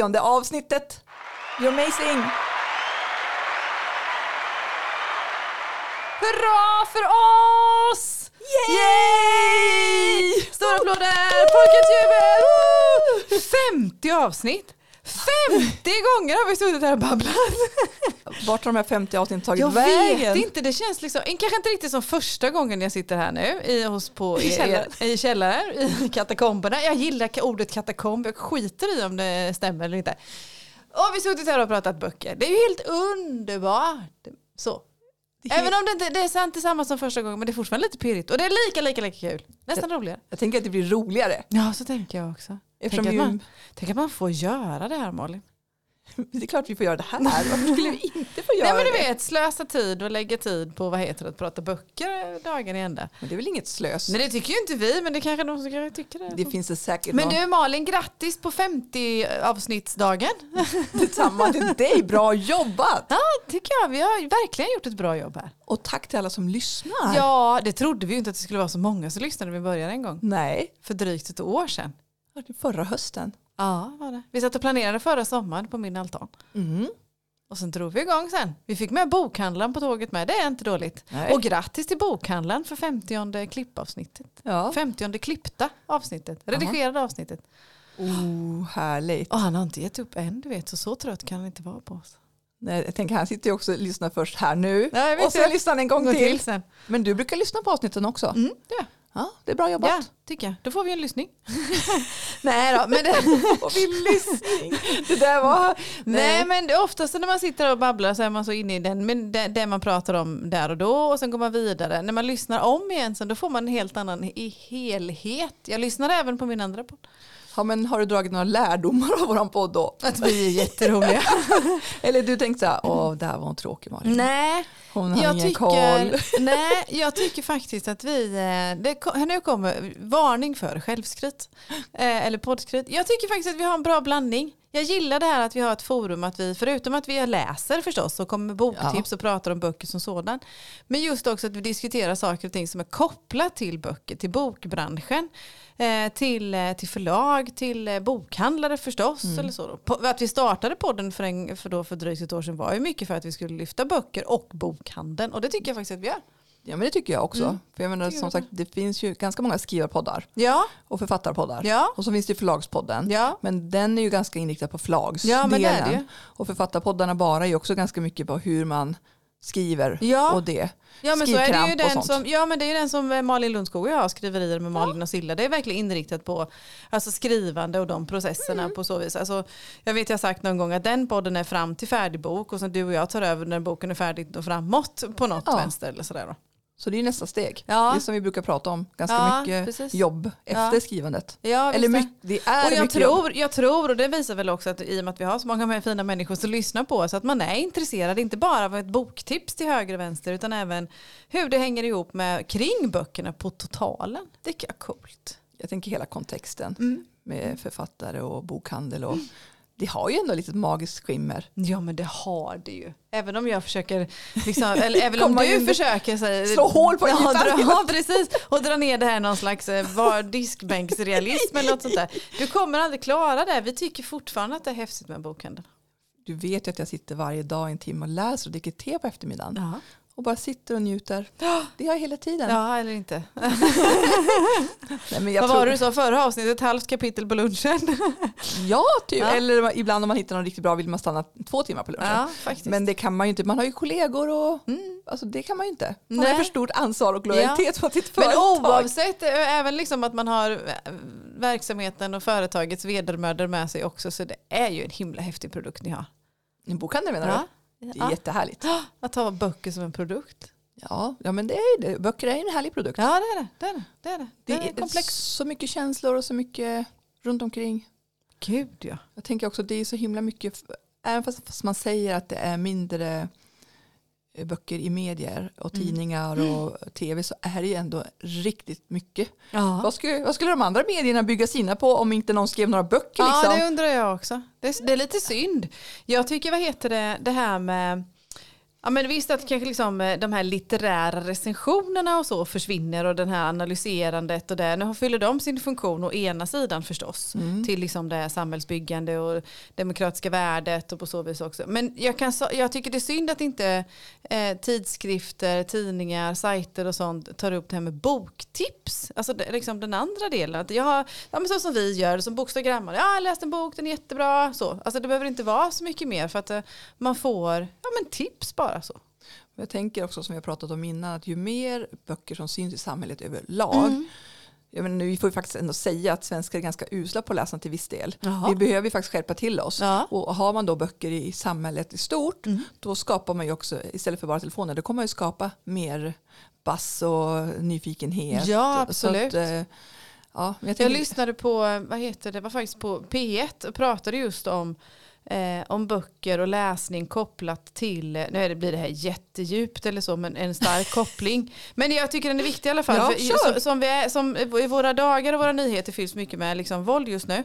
femtionde avsnittet. You're amazing! Hurra för oss! Yay! Stora applåder, folkets jubel! 50 avsnitt! 50 gånger har vi suttit här och babblat. Vart har de här 50 avsnitten tagit Jag vägen? vet inte, det känns liksom, kanske inte riktigt som första gången jag sitter här nu i, hos på, I källaren. i, i källaren, i katakomberna. Jag gillar ordet katakomb, jag skiter i om det stämmer eller inte. Och vi har suttit här och pratat böcker, det är ju helt underbart. Så. Även om det inte det är sant detsamma som första gången men det är fortfarande lite pirrigt och det är lika lika lika kul. Nästan roligare. Jag tänker att det blir roligare. Ja så tänker jag också. Eftersom Tänk ju, att, man, tänk att man får göra det här Malin. det är klart vi får göra det här. Varför skulle vi inte få göra Nej men du det? vet slösa tid och lägga tid på vad heter det, att prata böcker dagen i ända. Men det är väl inget slös. Nej det tycker ju inte vi men det kanske de som kanske tycker det. Det finns det säkert Men någon. du Malin, grattis på 50 avsnittsdagen. Detsamma till dig. Bra jobbat! Ja, tycker jag. Vi har verkligen gjort ett bra jobb här. Och tack till alla som lyssnar. Ja, det trodde vi ju inte att det skulle vara så många som lyssnade när vi började en gång. Nej, För drygt ett år sedan. Förra hösten. Ja, var det. Vi satt och planerade förra sommaren på min altan. Mm. Och sen drog vi igång sen. Vi fick med bokhandlaren på tåget med. Det är inte dåligt. Nej. Och grattis till bokhandlaren för 50 klippavsnittet. Ja. 50 klippta avsnittet. Redigerade avsnittet. Oh, härligt. Och han har inte gett upp än du vet. Så så trött kan han inte vara på oss. Nej, jag tänker han sitter ju också och lyssnar först här nu. Vet och sen lyssnar han en gång Gå till. till sen. Men du brukar lyssna på avsnitten också. Mm, ja. Ja, det är bra jobbat. ja, tycker jag. Då får vi en lyssning. Nej då, men det, Och vi lyssning. Det där var... Nej men det, oftast när man sitter och babblar så är man så inne i den, men det, det man pratar om där och då och sen går man vidare. När man lyssnar om igen sen då får man en helt annan i helhet. Jag lyssnar även på min andra podd. Ja, men har du dragit några lärdomar av våran podd då? Att vi är jätteroliga. Eller du tänkte så här, åh, där var hon tråkig Malin. nej, Hon har jag ingen koll. tycker, nej, jag tycker faktiskt att vi, eh, det, nu kommer varning för självskryt. Eh, eller poddskryt. Jag tycker faktiskt att vi har en bra blandning. Jag gillar det här att vi har ett forum, att vi, förutom att vi läser förstås och kommer med boktips och pratar om böcker som sådan. Men just också att vi diskuterar saker och ting som är kopplat till böcker, till bokbranschen. Eh, till, eh, till förlag, till eh, bokhandlare förstås. Mm. Eller så att vi startade podden för, en, för, då, för drygt ett år sedan var ju mycket för att vi skulle lyfta böcker och bokhandeln. Och det tycker jag faktiskt att vi gör. Ja, men det tycker jag också. Mm. För jag menar, som sagt, det finns ju ganska många skrivarpoddar Ja, och författarpoddar. ja, Och så finns det förlagspodden. ja. Men den är ju ganska inriktad på förlagsdelen. Ja, det det. Och författarpoddarna bara är ju också ganska mycket på hur man skriver Ja. och det. Ja men så är det ju den som, ja men det är ju den som eh, Malin Lundskog och jag har skriverier med Malin och Silla. Det är verkligen inriktat på alltså skrivande och de processerna Mm. på så vis. Alltså, jag vet jag har sagt någon gång att den podden är fram till färdig bok och sen du och jag tar över när boken är färdig och framåt på något Ja. vänster eller sådär då. Så det är nästa steg. Ja. Det är som vi brukar prata om, ganska Ja, mycket precis. jobb efter Ja. skrivandet. Eller mycket, det är Och jag mycket jobb. tror, jag tror, och det visar väl också att i och med att vi har så många fina människor som lyssnar på oss, att man är intresserad, inte bara av ett boktips till höger och vänster, utan även hur det hänger ihop med kring böckerna på totalen. Det är coolt. Jag tänker hela kontexten Mm. med författare och bokhandel. Och det har ju ändå lite magiskt skimmer. Ja men det har det ju. Även om jag försöker, liksom, eller även om du försöker säga, Slå hål på ja, dra, ja precis, och dra ner det här i någon slags eh, var- diskbänksrealism eller något sånt där. Du kommer aldrig klara det. Vi tycker fortfarande att det är häftigt med bokhandeln. Du vet ju att jag sitter varje dag en timme och läser och dricker te på eftermiddagen. Ja. Och bara sitter och njuter. Det gör jag hela tiden. ja eller inte. Nej, men jag Vad tror, var det du sa förra avsnittet? Ett halvt kapitel på lunchen. Ja, typ. Ja. Eller ibland om man hittar något riktigt bra vill man stanna två timmar på lunchen. Ja, faktiskt. Men det kan man ju inte. Man har ju kollegor och Mm. alltså, det kan man ju inte. Man Nej. har för stort ansvar och lojalitet mot sitt Men företag. oavsett, eh, även liksom att man har eh, verksamheten och företagets vedermödor med sig också, så det är ju en himla häftig produkt ni har. En bokhandel menar Ja. du? Det är Ja. jättehärligt. Att ha böcker som en produkt. Ja, ja, men det är det. Böcker är en härlig produkt. Ja det är det. Det är det. Det är, det. det det är komplext. så mycket känslor och så mycket runt omkring. Gud ja. Jag tänker också att det är så himla mycket, även fast, man säger att det är mindre böcker i medier och Mm. tidningar och tv så är det ju ändå riktigt mycket. Ja. Vad skulle, vad skulle de andra medierna bygga sina på om inte någon skrev några böcker? ja, Liksom? det undrar jag också. Det är, det är lite synd. Jag tycker, vad heter det, det här med Ja men visst att kanske liksom eh, de här litterära recensionerna och så försvinner och den här analyserandet och det. Nu fyller de sin funktion å ena sidan förstås Mm. till liksom det samhällsbyggande och demokratiska värdet och på så vis också. Men jag, kan, jag tycker det är synd att inte eh, tidskrifter, tidningar, sajter och sånt tar upp det här med boktips. Alltså det, liksom den andra delen. Att jag har, ja, men så som vi gör, som bokstagrammar. Ja, jag har läst en bok, den är jättebra. Så. Alltså det behöver inte vara så mycket mer för att eh, man får ja, men tips bara så. Jag tänker också som vi har pratat om innan att ju mer böcker som syns i samhället överlag. Mm. Jag menar, nu, vi får ju faktiskt ändå säga att svenskar är ganska usla på att läsa till viss del. Jaha. Vi behöver ju faktiskt skärpa till oss. Ja. Och har man då böcker i samhället i stort Mm. då skapar man ju också, istället för bara telefoner, då kommer man ju skapa mer bass och nyfikenhet. Ja, absolut. eh, ja, jag Jag lyssnade på, vad heter det, det var faktiskt på P1 och pratade just om, eh, om böcker och läsning kopplat till, nu är det- blir det här jättedjupt eller så, men en stark koppling. Men jag tycker den är viktig i alla fall. Ja, för, kör. så, som, vi är, som i våra dagar och våra nyheter fylls mycket med liksom våld just nu.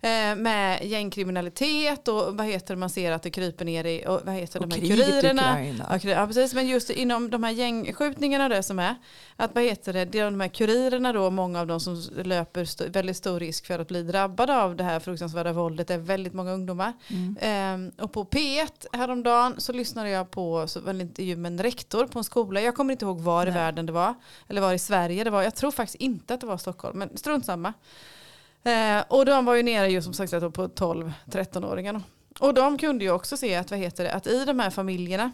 Eh, med gängkriminalitet och vad heter det, man ser att det kryper ner i, och vad heter och de här i kurirerna. Ja, precis, men just inom de här gängskjutningarna det som är, att vad heter det, det är de här kurirerna då, många av dem som löper st- väldigt stor risk för att bli drabbade av det här fruktansvärda våldet är väldigt många ungdomar. Mm. Ehm, och på P1 häromdagen så lyssnade jag på så, var en intervju med en rektor på en skola, jag kommer inte ihåg var i Nej. världen det var, eller var i Sverige det var, jag tror faktiskt inte att det var Stockholm, men strunt samma. Eh, och de var ju nere ju som sagt på 12-13-åringarna. Och de kunde ju också se att, vad heter det, att i de här familjerna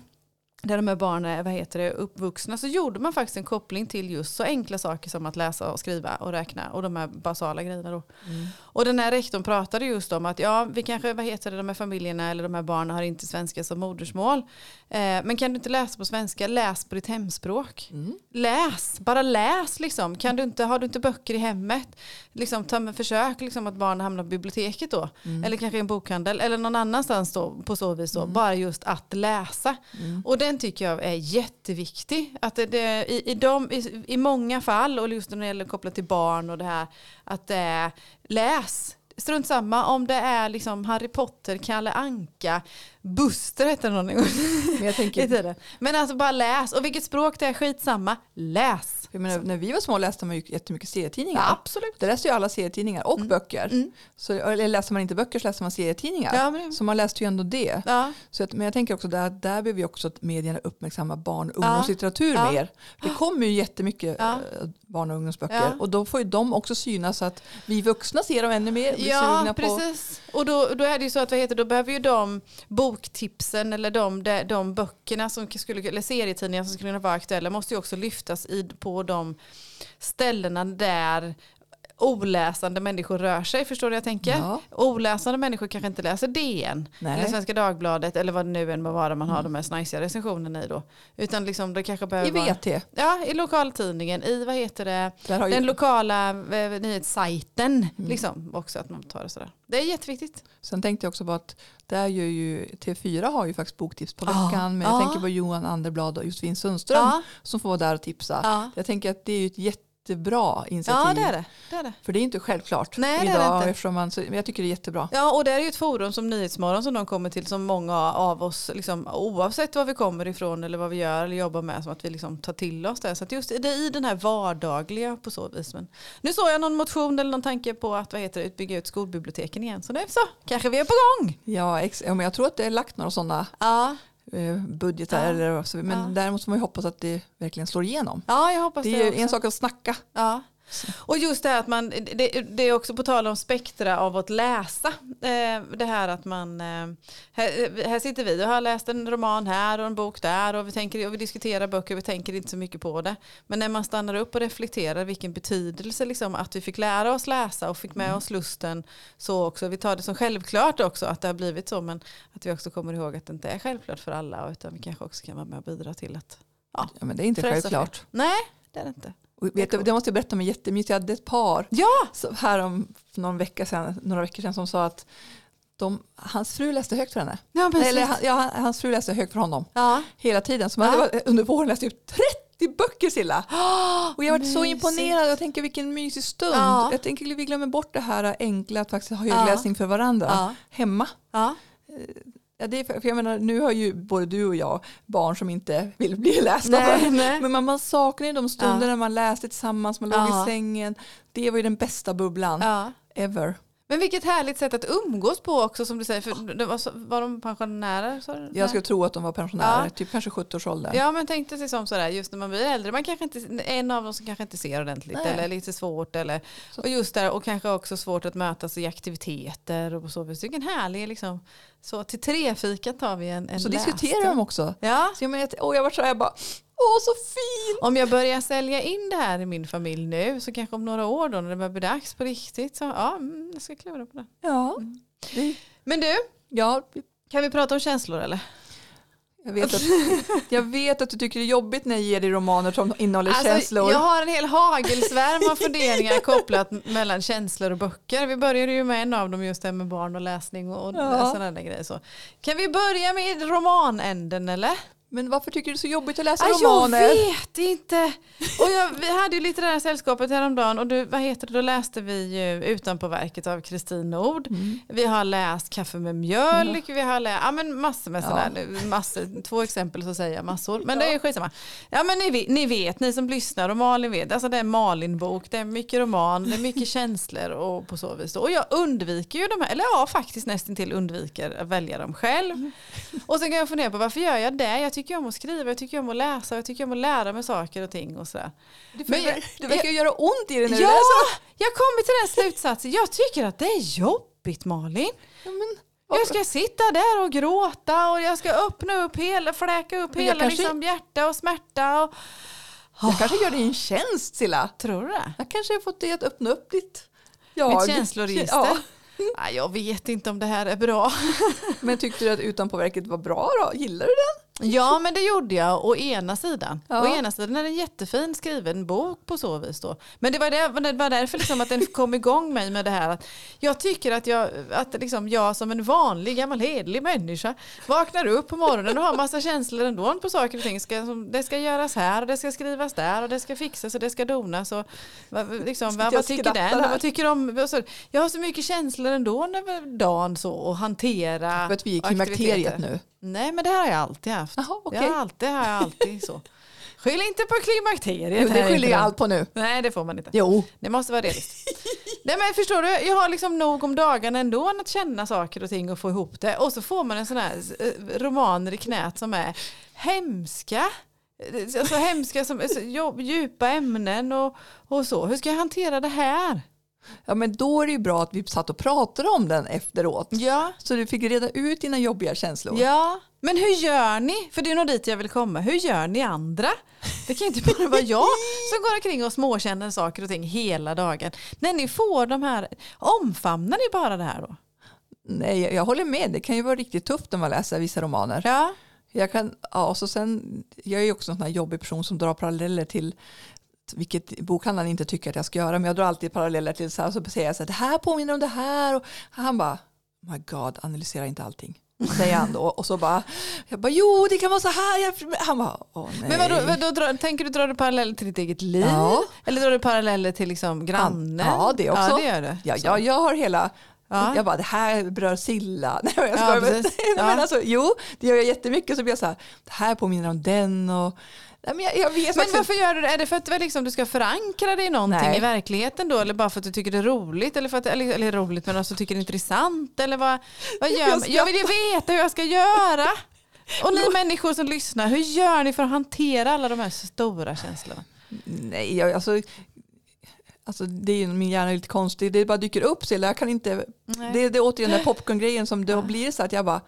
där de här barnen är vad heter det, uppvuxna så gjorde man faktiskt en koppling till just så enkla saker som att läsa och skriva och räkna och de här basala grejerna då. Mm. Och den här rektorn pratade just om att ja, vi kanske, vad heter det, de här familjerna eller de här barnen har inte svenska som modersmål. Eh, men kan du inte läsa på svenska, läs på ditt hemspråk. Mm. Läs, bara läs liksom. Kan du inte, har du inte böcker i hemmet, liksom, ta med försök liksom, att barnen hamnar på biblioteket då. Mm. Eller kanske i en bokhandel eller någon annanstans då, på så vis då. Mm. Bara just att läsa. Mm. Och den tycker jag är jätteviktig. Att det, det, i, i, de, i, I många fall, och just när det gäller kopplat till barn och det här, att det är läs. Strunt samma om det är liksom Harry Potter, Kalle Anka, Buster hette det någon gång Men jag i tänker, tiden. Men alltså bara läs. Och vilket språk det är, skitsamma. Läs. jag menar, när vi var små läste man ju jättemycket serietidningar. Ja, absolut. Där läste ju alla serietidningar och Mm. böcker. Mm. Så, eller läser man inte böcker så läser man serietidningar. Ja, men, Så man läste ju ändå det. ja. Så att, men jag tänker också där, där behöver vi också att medierna uppmärksamma barn och ungdomslitteratur Ja. mer. Det kommer ju jättemycket eh, barn och ungdomsböcker och då får ju de också synas så att vi vuxna ser dem ännu mer. Ja, sugna på. precis. Och då, då är det ju så att vad heter, då behöver ju de boktipsen eller de, de, de böckerna som skulle, eller serietidningar som skulle kunna vara aktuella måste ju också lyftas i, på de ställena där oläsande människor rör sig. Förstår du vad jag tänker? Ja. Oläsande människor kanske inte läser DN eller Nej. Svenska Dagbladet eller vad det nu än må vara man har Mm. de här snajsiga recensionerna i då. Utan liksom det kanske I behöver vara... VT, Ja, i lokaltidningen, i vad heter det, har ju, den lokala eh, nyhetssajten. Mm. Liksom, också att man tar det sådär. Det är jätteviktigt. sen tänkte jag också på att där gör ju T4 har ju faktiskt boktips på Ja. veckan. Men jag Ja. tänker på Johan Anderblad och Josefin Sundström Ja, som får vara där och tipsa. ja. Jag tänker att det är ju ett jättebra initiativ. ja det är det. det, är det. För det är inte självklart Nej, det är det idag. inte. Eftersom man, men jag tycker det är jättebra. Ja, och det är ju ett forum som Nyhetsmorgon som de kommer till som många av oss, liksom, oavsett var vi kommer ifrån eller vad vi gör eller jobbar med, som att vi liksom tar till oss det. Så att just det är i den här vardagliga på så vis. Men nu såg jag någon motion eller någon tanke på att vad heter det, bygga ut skolbiblioteken igen. Så är så, kanske vi är på gång. Ja, ex- ja, men jag tror att det är lagt några sådana Ja, budgetar. Ja. Eller, så, men Ja. däremot får man ju hoppas att det verkligen slår igenom. ja jag hoppas det, Det är också. en sak att snacka. Ja. Och just det här att man, det, det är också på tal om spektra av att läsa. Eh, det här att man, eh, här, här sitter vi och har läst en roman här och en bok där och vi, tänker, och vi diskuterar böcker och vi tänker inte så mycket på det. Men när man stannar upp och reflekterar vilken betydelse liksom, att vi fick lära oss läsa och fick med oss lusten så också. Vi tar det som självklart också att det har blivit så men att vi också kommer ihåg att det inte är självklart för alla utan vi kanske också kan vara med och bidra till att Ja, men det är inte självklart. Nej, det är det inte. Och vet du, det måste jag berätta om jättemysigt. Jag hade ett par Ja! så här om någon vecka sedan, några veckor sedan som sa att de, hans fru läste högt för henne. Ja. Eller han- ja, hans fru läste högt för honom ja. hela tiden. Så Ja. man hade under våren läst ut 30 böcker Silla. Och jag var så imponerad. Jag tänker vilken mysig stund. Ja. Jag tänker vi glömmer bort det här enkla att faktiskt ha Ja. högläsning för varandra Ja. hemma. Ja. Det är för, för jag menar, nu har ju både du och jag barn som inte vill bli lästa. Nej, nej. Men man, man saknar ju de stunder Ja. man läste tillsammans, man låg Ja. i sängen. Det var ju den bästa bubblan Ja. ever. Men vilket härligt sätt att umgås på också som du säger. För det var, så, var de pensionärer? du? Jag skulle tro att de var pensionärer, Ja. typ kanske 70-årsåldern. Ja men tänkte sig som sådär just när man blir äldre. Man kanske inte, en av dem som kanske inte ser ordentligt Nej. eller lite svårt. Eller, Så- och just där och kanske också svårt att mötas i aktiviteter och på så vis. Vilken härlig liksom. Så till trefikat tar vi en, en så läsning. diskuterar de också. Ja. Så jag, menar, och jag var så här, jag bara, åh så fint! Om jag börjar sälja in det här i min familj nu så kanske om några år då när det börjar bli dags på riktigt så ja, mm, jag ska klura på det. Ja, Mm. Men du, ja, kan vi prata om känslor eller? Jag, vet att, jag vet att du tycker det är jobbigt när jag ger dig romaner som innehåller känslor. Alltså, Jag har en hel hagelsvärm av funderingar kopplat mellan känslor och böcker. Vi började ju med en av dem just det med barn och läsning och, och Ja. sådana där grejer. Så. Kan vi börja med romanänden eller? Men varför tycker du det är så jobbigt att läsa Ah, jag romaner? vet inte. Och jag, vi hade ju litterära sällskapet häromdagen och du, vad heter det, då läste vi ju Utanpåverket av Kristin Nord. Mm. Vi har läst Kaffe med mjölk, vi har läst ja, men massor med Ja. sådär, massor, två exempel så säger jag massor. Men det är skitsamma. Ja men ni, ni vet, ni som lyssnar och Malin vet, alltså det är Malin-bok, det är mycket roman, det är mycket känslor och på så vis. då. Och jag undviker ju de här, eller ja faktiskt nästan till undviker att välja dem själv. Och sen kan jag fundera på varför gör jag det? Jag tycker om att skriva, jag tycker om att läsa, jag tycker om att lära mig saker och ting och sådär. Det, Men jag- det verkar ju göra ont i dig när du Ja, läser. jag kommer till den slutsatsen. Jag tycker att det är jobbigt Malin. Ja, men, Jag ska sitta där och gråta och jag ska öppna upp hela, fläka upp hela kanske- liksom, hjärta och smärta. Och... jag kanske gör dig en tjänst Silla. Tror du det? Jag kanske har fått dig att öppna upp ditt jag. Mitt känsloregister? Ja. Nej, jag vet inte om det här är bra. Men tyckte du att Utanpåverket var bra då? Gillar du den? Ja, men det gjorde jag å ena sidan. Ja. Å ena sidan är det en jättefin skriven bok på så vis då. Men det var, det, det var därför liksom att den kom igång mig med det här att jag tycker att jag, att liksom jag som en vanlig gammal hedlig människa vaknar upp på morgonen och har massa känslor ändå på saker och ting. Ska, som, det ska göras här och det ska skrivas där och det ska fixas och det ska donas. Och, liksom, vad, vad tycker den? Och där. vad tycker de? Jag har så mycket känslor ändå över dagen så och hantera För att vi är i klimakteriet nu. Nej men det har jag alltid haft. Jaha, okej. Jag har alltid, har jag alltid så. Skyll inte på klimakteriet. Det här skyller jag allt på nu. Nej det får man inte. Jo. Det måste vara realistiskt. Nej men förstår du, jag har liksom nog om dagarna ändå att känna saker och ting och få ihop det. Och så får man en sån här eh, romaner i knät som är hemska. Eh, Alltså hemska, som, alltså, djupa ämnen och, och så. Hur ska jag hantera det här? Ja, men då är det ju bra att vi satt och pratade om den efteråt. Ja, Så du fick reda ut dina jobbiga känslor. Ja, men hur gör ni? För det är nog dit jag vill komma. Hur gör ni andra? Det kan ju inte bara vara jag som går omkring och småkänner saker och ting hela dagen. När ni får de här, omfamnar ni bara det här då? Nej, jag, jag håller med. Det kan ju vara riktigt tufft när man läser vissa romaner. Ja, Jag, kan, ja, och så sen, jag är ju också en sån här jobbig person som drar paralleller till vilket bokhandlaren inte tycker att jag ska göra. Men jag drar alltid paralleller till så här, så säger jag så här, det här påminner om det här. Och han bara, my god, analysera inte allting. Säger han då. Och så bara, jag bara, jo det kan vara så här. Han bara, åh nej. men vadå, vadå drar, tänker du dra du paralleller till ditt eget liv? Ja. Eller drar du paralleller till liksom grannen? Ja, det också. Ja, det gör du. Ja, jag, jag har hela, Ja. jag bara det här berör Silla. Nej, men jag Ja, skojar. men, precis. nej, Ja. men alltså, jo, det gör jag jättemycket. Så blir jag så här, det här påminner om den och nej, men jag, jag vet Men varför gör du det? Är det för att liksom, du ska förankra dig i någonting Nej. i verkligheten då? Eller bara för att du tycker det är roligt? Eller, för att, eller, eller roligt men alltså tycker det är intressant? Eller vad, vad gör Jag? Jag vill ju veta hur jag ska göra. Och ni människor som lyssnar, hur gör ni för att hantera alla de här stora känslorna? Nej, jag, alltså, alltså det är ju, min hjärna är lite konstig. Det bara dyker upp så jag kan inte, Nej. det, det är återigen den där popcorn-grejen som då blir så att jag bara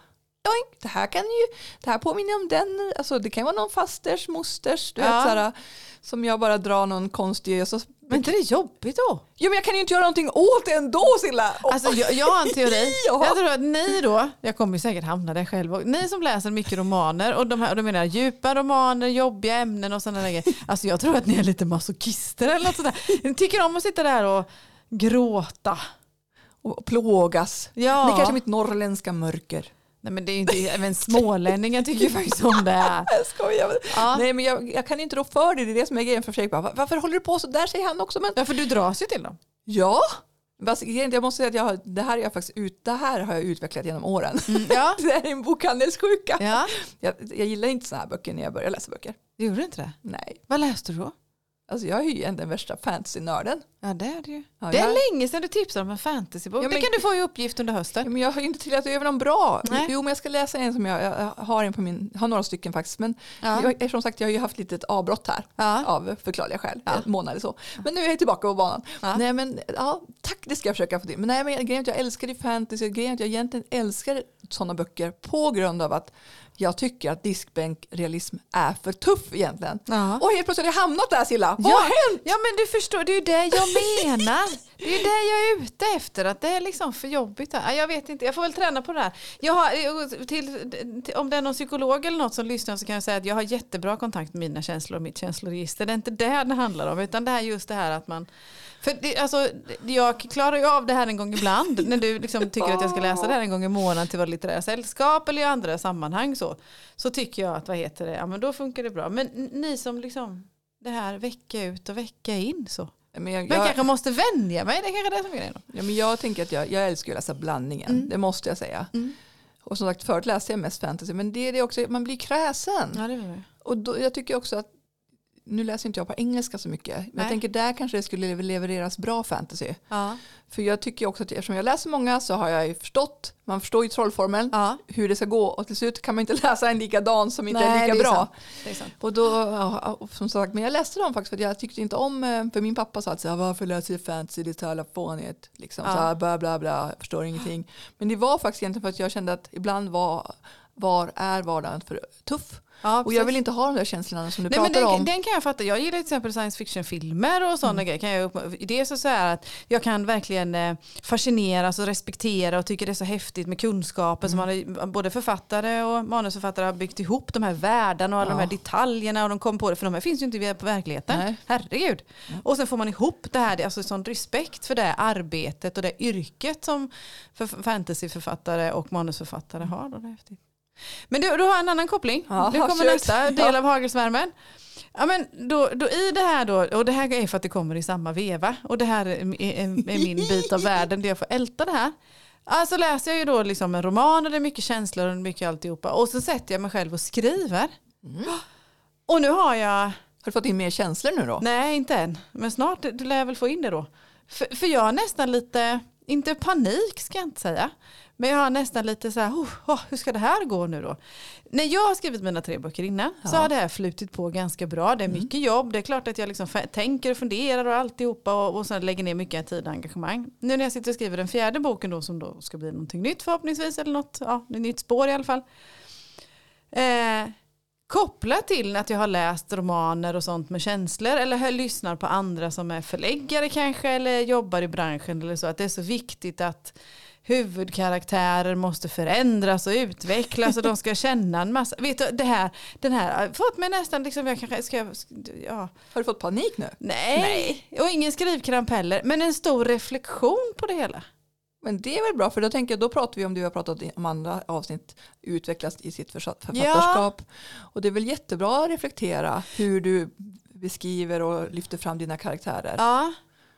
Oink, det här kan ju, det här påminner om den, alltså det kan vara någon fasters, mosters, du Ja. vet såhär, som jag bara drar någon konstig, så, Men inte det är jobbigt då? jo men jag kan ju inte göra någonting åt det ändå Silla. Alltså jag, jag har en teori. Ja. Jag tror att ni då, jag kommer ju säkert hamna där själv, ni som läser mycket romaner och de här, och då menar jag djupa romaner, jobbiga ämnen och sådana grejer. Alltså jag tror att ni är lite masochister eller något sådär. Ni tycker om att sitta där och gråta. och plågas. Ja. Det är kanske mitt norrländska mörker. Nej men det är inte, även smålänningar tycker ju faktiskt om det. Jag skojar. Ja. Nej men jag, jag kan inte rå för det, det är det som är grejen för Fredrik. Bara, "Va- Varför håller du på så där säger han också. Men Ja för du dras ju till dem. ja, Jag måste säga att jag det, här är jag faktiskt ut, det här har jag utvecklat genom åren. Mm, ja. Det är en bokhandelssjuka. ja, Jag, jag gillar inte sådana här böcker när jag börjar läsa böcker. det gjorde du inte det? Nej, Vad läste du då? alltså jag är ju den värsta fantasy-nörden. Ja det är det ju. Ja, det är jag- länge sedan du tipsade om en fantasybok. Ja, men- Det kan du få i uppgift under Ja, hösten. men jag har ju inte trillat över någon bra. Nej. Jo, men jag ska läsa en som jag, jag har en på min, har några stycken faktiskt. Men Ja. jag, som sagt, jag har ju haft lite avbrott här. Ja. Av förklarliga skäl, Ja. en månad eller så. Men nu är jag tillbaka på banan. Ja. Nej men ja, tack det ska jag försöka få till. Men nej men grejen är att jag älskar ju fantasy, grejen är att jag egentligen älskar sådana böcker på grund av att jag tycker att diskbänkrealism är för tuff egentligen. Ja. Och helt plötsligt har jag hamnat där Silla. Vad Ja. har hänt? Ja men du förstår, det är ju det jag menar. Det är det jag är ute efter, att det är liksom för jobbigt. Här. Jag vet inte, jag får väl träna på det här. Jag har, till, till, om det är någon psykolog eller något som lyssnar så kan jag säga att jag har jättebra kontakt med mina känslor och mitt känsloregister. Det är inte det det handlar om, utan det är just det här att man för det, alltså, jag klarar ju av det här en gång ibland när du liksom tycker att jag ska läsa det här en gång i månaden till vårt litterära sällskap eller i andra sammanhang så, så tycker jag att vad heter det, ja men då funkar det bra. Men ni som liksom det här vecka ut och vecka in så. Men jag, Men jag kanske måste vänja mig, det är kanske är det som är grejen. ja, men jag tänker att jag, jag älskar att läsa blandningen, Mm. det måste jag säga. Mm. Och som sagt förut läste jag mest fantasy, men det är det också, man blir kräsen. Ja, det var Och då, jag tycker också att nu läser inte jag på engelska så mycket. Men Nej. jag tänker där kanske det skulle levereras bra fantasy. ja. För jag tycker också att eftersom jag läser många så har jag ju förstått, man förstår ju trollformeln, ja, hur det ska gå och till slut kan man inte läsa en likadan som inte Nej, är lika det är bra. sant. det är sant. Och då, och som sagt, men jag läste dem faktiskt för att jag tyckte inte om, eh, för min pappa sa att här, varför läser du fantasy, det är så jävla fånigt, liksom, Ja. så här, bla bla bla, jag förstår ingenting. Men det var faktiskt egentligen för att jag kände att ibland var, var är vardagen för tuff. Ja, Och jag vill inte ha de där känslorna som du Nej, pratar den, om. den kan jag fatta. Jag gillar till exempel science fiction-filmer och sådana grejer. Kan jag, det är så, så här att jag kan verkligen eh, fascineras och respektera och tycker det är så häftigt med kunskapen som man, både författare och manusförfattare har byggt ihop de här världarna och alla de här Ja. detaljerna och de kom på det för de här finns ju inte i på verkligheten. Nej. Herregud. Och sen får man ihop det här, alltså sån respekt för det arbetet och det yrket som för fantasyförfattare och manusförfattare har. Då. Det är häftigt. Men du, du har en annan koppling. Ja, nu kommer nästa del av hagelsvärmen. Ja, men då, då I det här då, och det här är för att det kommer i samma veva, och det här är, är, är min bit av världen där jag får älta det här. Alltså läser jag ju då liksom en roman och det är mycket känslor och mycket alltihopa. Och så sätter jag mig själv och skriver. Mm. Och nu har jag, Har du fått in mer känslor nu då? nej inte än, men snart det lär jag väl få in det då. För, för jag har nästan lite, inte panik ska jag inte säga, men jag har nästan lite så här, oh, oh, hur ska det här gå nu då? När jag har skrivit mina tre böcker innan så Ja. Mm. har det här flutit på ganska bra. Det är mycket jobb, det är klart att jag liksom tänker och funderar och alltihopa och, och sen lägger ner mycket tid och engagemang. Nu när jag sitter och skriver den fjärde boken då som då ska bli någonting nytt förhoppningsvis eller något, ja, ett nytt spår i alla fall. Eh, kopplat till att jag har läst romaner och sånt med känslor eller lyssnar på andra som är förläggare kanske eller jobbar i branschen eller så att det är så viktigt att huvudkaraktärer måste förändras och utvecklas och de ska känna en massa. Vet du, det här, den här har fått mig nästan liksom, jag kanske ska, ja, Har du fått panik nu? nej, och ingen skrivkramp heller, men en stor reflektion på det hela. Men det är väl bra för då tänker jag, då pratar vi om det vi har pratat om andra avsnitt, utvecklas i sitt författarskap. Och det är väl jättebra att reflektera hur du beskriver och lyfter fram dina karaktärer. Ja.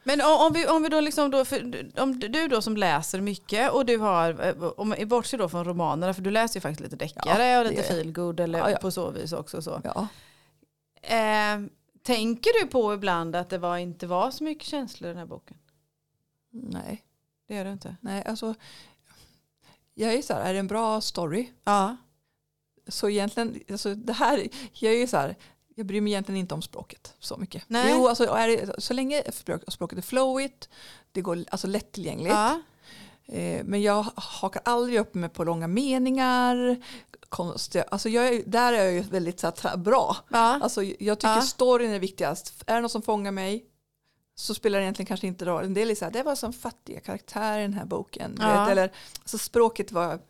Men om, vi, om vi då liksom då, för, om du då som läser mycket och du har, eh, om vi bortser då från romanerna, för du läser ju faktiskt lite deckare Ja, och lite feelgood eller Ja, ja. på så vis också. Så. Eh, tänker du på ibland att det var, inte var så mycket känslor i den här boken? Nej, Det gör du inte? nej, alltså. Jag är så här, är det en bra story? Ja. Så egentligen, alltså det här, jag är ju så här, jag bryr mig egentligen inte om språket så mycket. Nej. Jo, alltså, det, så länge språk, språket är flowigt, det går alltså lättillgängligt. ja. Eh, men jag hakar aldrig upp mig på långa meningar. Konstiga, alltså jag är, där är jag ju väldigt så här, bra. ja. Alltså, jag tycker Ja. storyn är viktigast. Är det något som fångar mig så spelar det egentligen kanske inte roll. En del är så här, det var som fattiga karaktärer i den här boken. Ja. Vet, eller alltså, språket var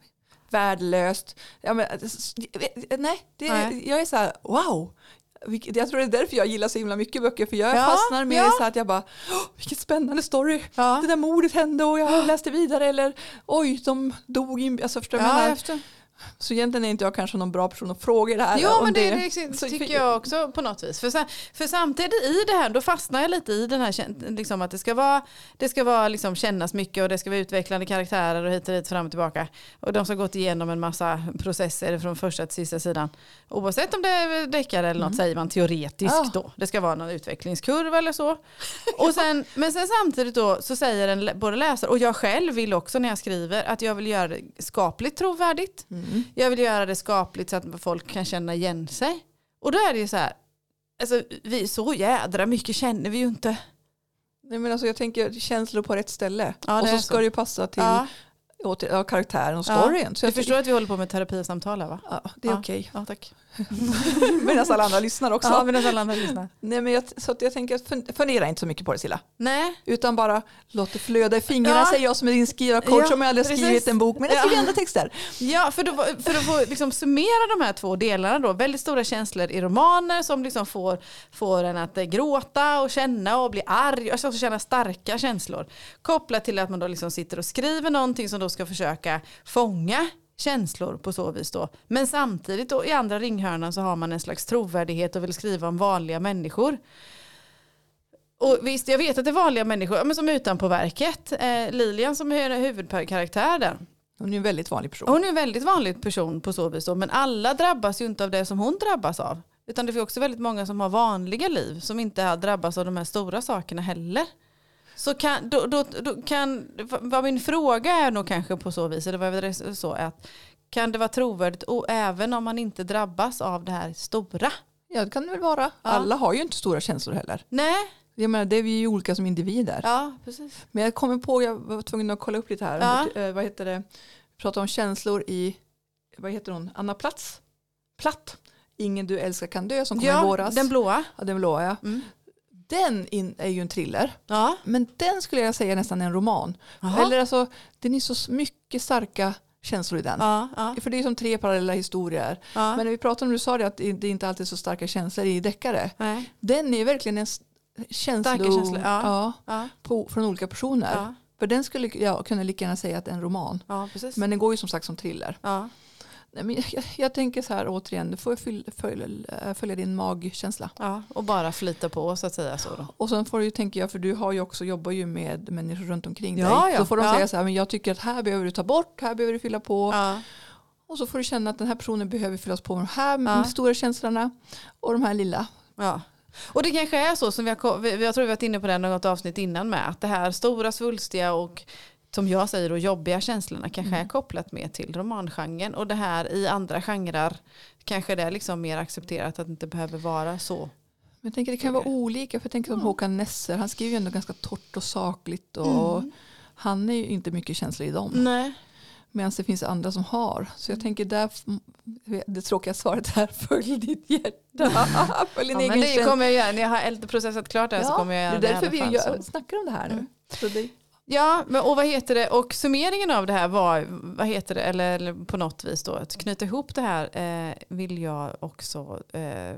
värdelöst. Ja, men, nej, det, Nej. jag är så här, wow. Jag tror det är därför jag gillar så himla mycket böcker. För jag Ja, fastnar med ja. så att jag bara, "Åh, vilken spännande story. ja. Det där mordet hände och jag läste vidare. Eller oj, de dog. In, alltså, förstår ja menar? Så egentligen är inte jag kanske någon bra person att fråga det här. Jo men det, det, det tycker jag också på något vis. För, för samtidigt i det här, då fastnar jag lite i den här liksom att det ska vara, det ska vara liksom kännas mycket och det ska vara utvecklande karaktärer och hit och dit fram och tillbaka. Och de som gått igenom en massa processer från första till sista sidan. Oavsett om det är deckare eller något säger man teoretiskt Ja. då. Det ska vara någon utvecklingskurva eller så. Och sen, men sen samtidigt då så säger en både läsare och jag själv vill också när jag skriver att jag vill göra det skapligt trovärdigt. Mm. Jag vill göra det skapligt så att folk kan känna igen sig. Och då är det ju så här, alltså, vi, så jädra mycket känner vi ju inte. Nej, men alltså, jag tänker känslor på rätt ställe. Ja, och så är ska så. det ju passa till Ja, åter, ja, karaktären och Ja. storyn. Så du jag förstår att vi håller på med terapisamtal här va? Ja, det är Ja. okej. Ja, tack. Medan alla andra lyssnar också. Ja, medan alla andra lyssnar. Nej, men jag, så att jag tänker fundera inte så mycket på det Silla. Nej, Utan bara låt det flöda i fingrarna Ja. säger jag som är din skrivarcoach Ja, som jag aldrig precis. skrivit en bok men jag Ja. skriver andra texter. ja, för, då, för att få liksom summera de här två delarna då, väldigt stora känslor i romaner som liksom får, får en att gråta och känna och bli arg, alltså känna starka känslor. Kopplat till att man då liksom sitter och skriver någonting som då ska försöka fånga känslor på så vis då. Men samtidigt då i andra ringhörnan så har man en slags trovärdighet och vill skriva om vanliga människor. Och visst, jag vet att det är vanliga människor, men som utanpåverket. Eh, Lilian som är huvudkaraktär där. Hon är en väldigt vanlig person. Hon är en väldigt vanlig person på så vis då, men alla drabbas ju inte av det som hon drabbas av. Utan det finns också väldigt många som har vanliga liv som inte har drabbats av de här stora sakerna heller. Så kan, då, då, då kan, vad min fråga är nog kanske på så vis, eller vad vill så, är att kan det vara trovärdigt och även om man inte drabbas av det här stora? Ja det kan det väl vara. Alla har ju inte stora känslor heller. Nej, Jag menar, det är vi ju olika som individer. ja precis. Men jag kommer på, jag var tvungen att kolla upp lite här. Ja. Eh, vad heter det? Vi pratar om känslor i, vad heter hon, Anna Platz? Platt. Ingen du älskar kan dö som kom i Ja, våras. den blåa. ja, den blåa ja. Mm. Den in, är ju en thriller. Ja. Men den skulle jag säga nästan är en roman. Jaha. Eller alltså, den är så mycket starka känslor i den. Ja, ja, För det är som tre parallella historier. Men när vi pratade om, du sa det att det inte alltid är så starka känslor i deckare. Nej. Den är verkligen en känslo, Starka känslor, på, från olika personer. För den skulle jag kunna lika gärna säga att det är en roman. Men den går ju som sagt som thriller. Men jag, jag, tänker så här återigen, du får följa, följa, följa din magkänsla. ja, och bara flyta på så att säga så då. Och sen får du ju, tänker jag, för du har ju också, jobbar ju med människor runt omkring Ja, dig. ja, Då får de ja. säga så här, men jag tycker att här behöver du ta bort, här behöver du fylla på. Ja. Och så får du känna att den här personen behöver fyllas på med de här Ja. stora känslorna och de här lilla. Ja. Och det kanske är så som vi har, jag tror vi varit inne på det i något avsnitt innan med att det här stora svulstiga och som jag säger då jobbiga känslorna kanske är kopplat mer till romangenren och det här i andra genrer kanske det är liksom mer accepterat att det inte behöver vara så. Men jag tänker det kan vara olika, för jag tänker som Håkan Nesser, han skriver ju ändå ganska torrt och sakligt och Mm. han är ju inte mycket känslor i dem. Nej. Medan det finns andra som har. Så jag tänker där, det tråkiga svaret är följ ditt hjärta. följ din Ja, men egen det känsla. kommer jag göra, när jag har processat klart det här så kommer jag göra det det, är därför vi gör, snackar om det här nu. Mm. Så det, Ja, men, och vad heter det? Och summeringen av det här var, vad heter det, eller, eller på något vis då, att knyta ihop det här eh, vill jag också eh,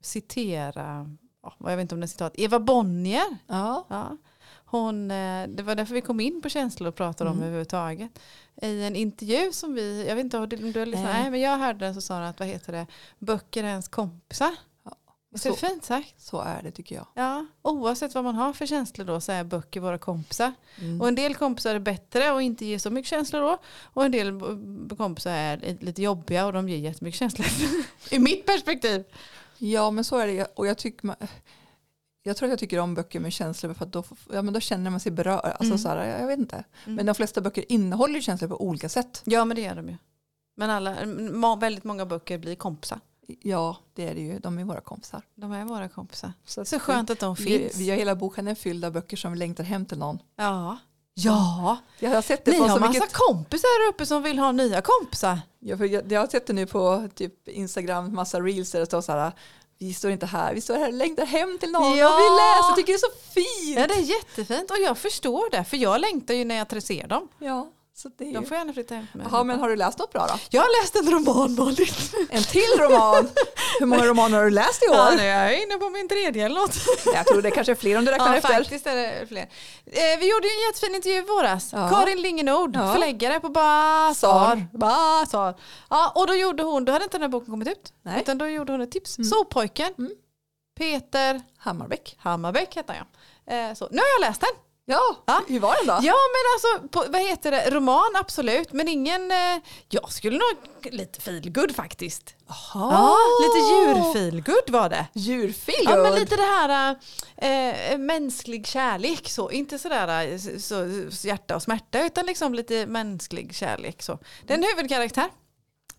citera, ja, jag vet inte om det är citat, Eva Bonnier. ja. Ja. Hon, eh, det var därför vi kom in på känslor och pratade om Mm. överhuvudtaget. I en intervju som vi, jag vet inte om du, har lyssnat, nej men jag hörde den så sa hon att vad heter det, böcker är ens kompisar. Det så- fint sagt? Så är det tycker jag. Ja, oavsett vad man har för känslor då så är böcker våra kompisar. Mm. Och en del kompisar är bättre och inte ger så mycket känslor då. Och en del kompisar är lite jobbiga och de ger jättemycket känslor. I mitt perspektiv. Ja men så är det. Och jag, tycker, man- jag tror att jag tycker om böcker med känslor för att då, ja, men då känner man sig berörd. Alltså, Mm. så här, jag, vet inte. Mm. Men de flesta böcker innehåller känslor på olika sätt. Ja men det gör de ju. Men alla, väldigt många böcker blir kompisar. Ja det är det ju. De är våra kompisar. De är våra kompisar. Så, Så skönt att de Vi, finns. vi har hela boken fylld av böcker som längtar hem till någon. Ja. Ja. Jag har sett det Ni på har så massa mycket. kompisar här uppe som vill ha nya kompisar. Ja, för jag, jag har sett det nu på typ Instagram, massa reels där det står så här. Vi står inte här, vi står här och längtar hem till någon. Ja. Och vi läser, tycker det är så fint. Ja det är jättefint och jag förstår det för jag längtar ju när jag ser dem. Ja. Så det är De får gärna flytta hem med Jaha, men har du läst något bra då? Jag har läst en roman Malin. En till roman! Hur många romaner har du läst i Ja, år? nu är jag inne på min tredje eller något. Jag tror det kanske är fler om du räknar Ja, efter. faktiskt är det fler. Eh, vi gjorde ju en jättefin intervju i våras. Ja. Karin Lingenord, Ja. förläggare på Basar. Basar. Ja, och då gjorde hon, då hade inte den här boken kommit ut. Nej. Utan då gjorde hon ett tips. Mm. Sovpojken. Mm. Peter Hammarbäck. Hammarbäck heter jag. Eh, så. Nu har jag läst den. Ja, Ja. hur var den då? Ja men alltså, på, vad heter det, roman absolut, men ingen, eh, jag skulle nog, lite feelgood faktiskt. Jaha. Ja, lite djurfeelgood var det. Djurfil. Ja men lite det här eh, mänsklig kärlek så, inte sådär eh, så, så, hjärta och smärta utan liksom lite mänsklig kärlek så. Det är en huvudkaraktär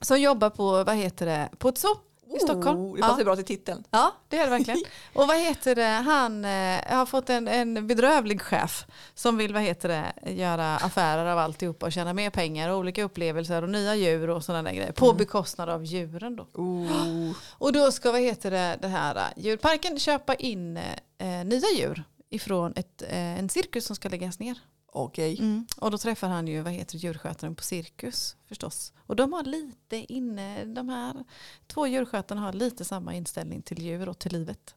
som jobbar på, vad heter det, på ett zoo i Stockholm. Oh, det passar Ja. bra till titeln. Ja, det gör det verkligen. Och vad heter det, han eh, har fått en, en bedrövlig chef som vill, vad heter det, göra affärer av alltihopa och tjäna mer pengar och olika upplevelser och nya djur och sådana där grejer. På bekostnad av djuren då. Oh. Och då ska, vad heter det, det här eh, djurparken köpa in eh, nya djur ifrån ett, eh, en cirkus som ska läggas ner. Okej. Mm. Och då träffar han ju vad heter djurskötaren på cirkus förstås. Och de har lite inne, de här två djurskötarna har lite samma inställning till djur och till livet.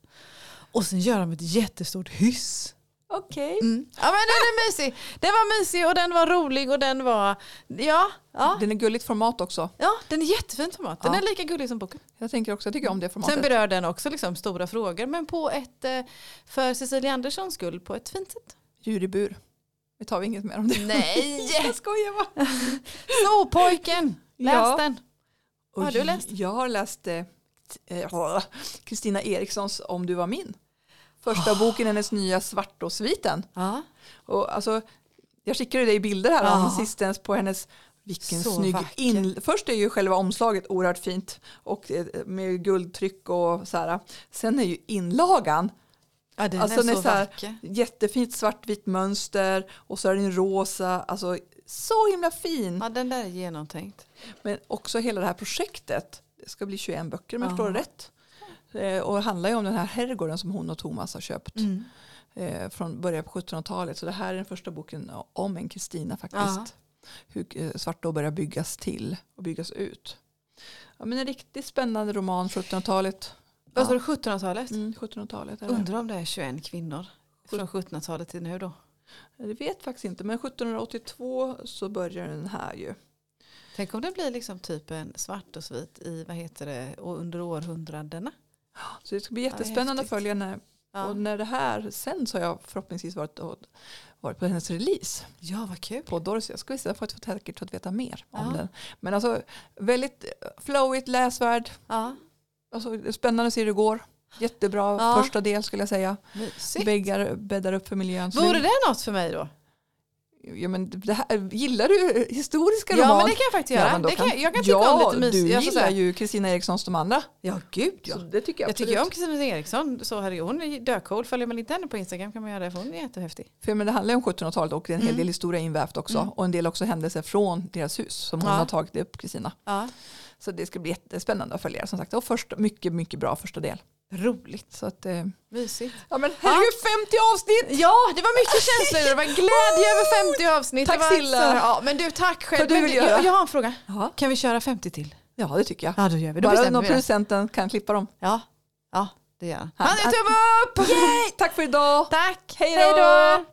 Och sen gör de ett jättestort hyss. Okej. Mm. Ja men den är mysig. Den var mysig och den var rolig och den var, ja, ja, Den är gulligt format också. ja den är jättefint format. Den Ja. är lika gullig som boken. Jag tänker också, jag tycker om det formatet. Sen berör den också liksom stora frågor men på ett, eh, för Cecilia Anderssons skull, på ett fint sätt. Djur i bur. Vi tar inget mer om det. Nej! Jag skojar bara. Sovpojken! Läs Ja. den. Har du läst? Jag har läst eh, eh, Kristina Erikssons Om du var min. Första boken i hennes nya Svartåsviten. Och alltså, jag skickade dig bilder här om sistens på hennes vilken Så snygg in... Först är ju själva omslaget oerhört fint och eh, med guldtryck och så här. Sen är ju inlagan Ja, den Alltså, är den så är så här- vacker. jättefint svartvitt mönster och så är den rosa. Alltså så himla fin. Ja, den där är genomtänkt. Men också hela det här projektet. Det ska bli 21 böcker om jag Ja. förstår det rätt. Eh, Och det handlar ju om den här herrgården som hon och Thomas har köpt. Mm. eh, från början på 1700-talet. Så det här är den första boken om en Kristina faktiskt. Ja. Hur eh, Svartå börjar byggas till och byggas ut. Ja, men en riktigt spännande roman 1700-talet. Vad sa du, 1700-talet? Mm, 1700-talet. är det. Undrar om det är 21 kvinnor från 1700-talet till nu då. Jag vet faktiskt inte men 1782 så börjar den här ju. Tänk om det blir liksom typ en svart och svit i, vad heter det, och under århundradena. Så det ska bli jättespännande att följa när, Ja. och när det här sen så har jag förhoppningsvis varit, och, varit på hennes release ja, vad kul. på Dorsi. Jag skulle säga för att få säkert fått veta mer om Ja. den. Men alltså väldigt flowigt, läsvärd, Ja, Alltså, spännande att se hur det går. Jättebra Ja. första del skulle jag säga. Bäggar, bäddar upp för miljön. Vore det något för mig då? Ja, men det här, gillar du historiska Ja, roman? men det kan jag faktiskt göra. då det kan, jag kan tycka ja, om lite mysigt. du ska gillar ju Kristina Erikssons de andra. Ja, gud ja. Så det tycker jag, Jag tycker om Kristina Eriksson, så herregud, hon är döcool. Följer man inte henne på Instagram kan man göra det för hon är jättehäftig. För, men det handlar om 1700-talet och det är en hel Mm. del historia invävt också. Mm. Och en del också händelser från deras hus som hon Ja. har tagit upp, Kristina. Ja. Så det ska bli jättespännande att följa som sagt. Och först, mycket, mycket bra första del. Roligt. Så att, eh, Mysigt. ja men herregud, 50 avsnitt! Ja, det var mycket känslor. Det var glädje över 50 avsnitt. Tack, Silla. så- Ja, men du, tack själv. Du Men du, jag, jag har en fråga. Ja. Kan vi köra 50 till? ja, det tycker jag. Ja, då gör vi. Då Bara det. producenten kan klippa dem. Ja, ja det gör han. Han- är tumme upp! Yay! Tack för idag! Tack! Hej då!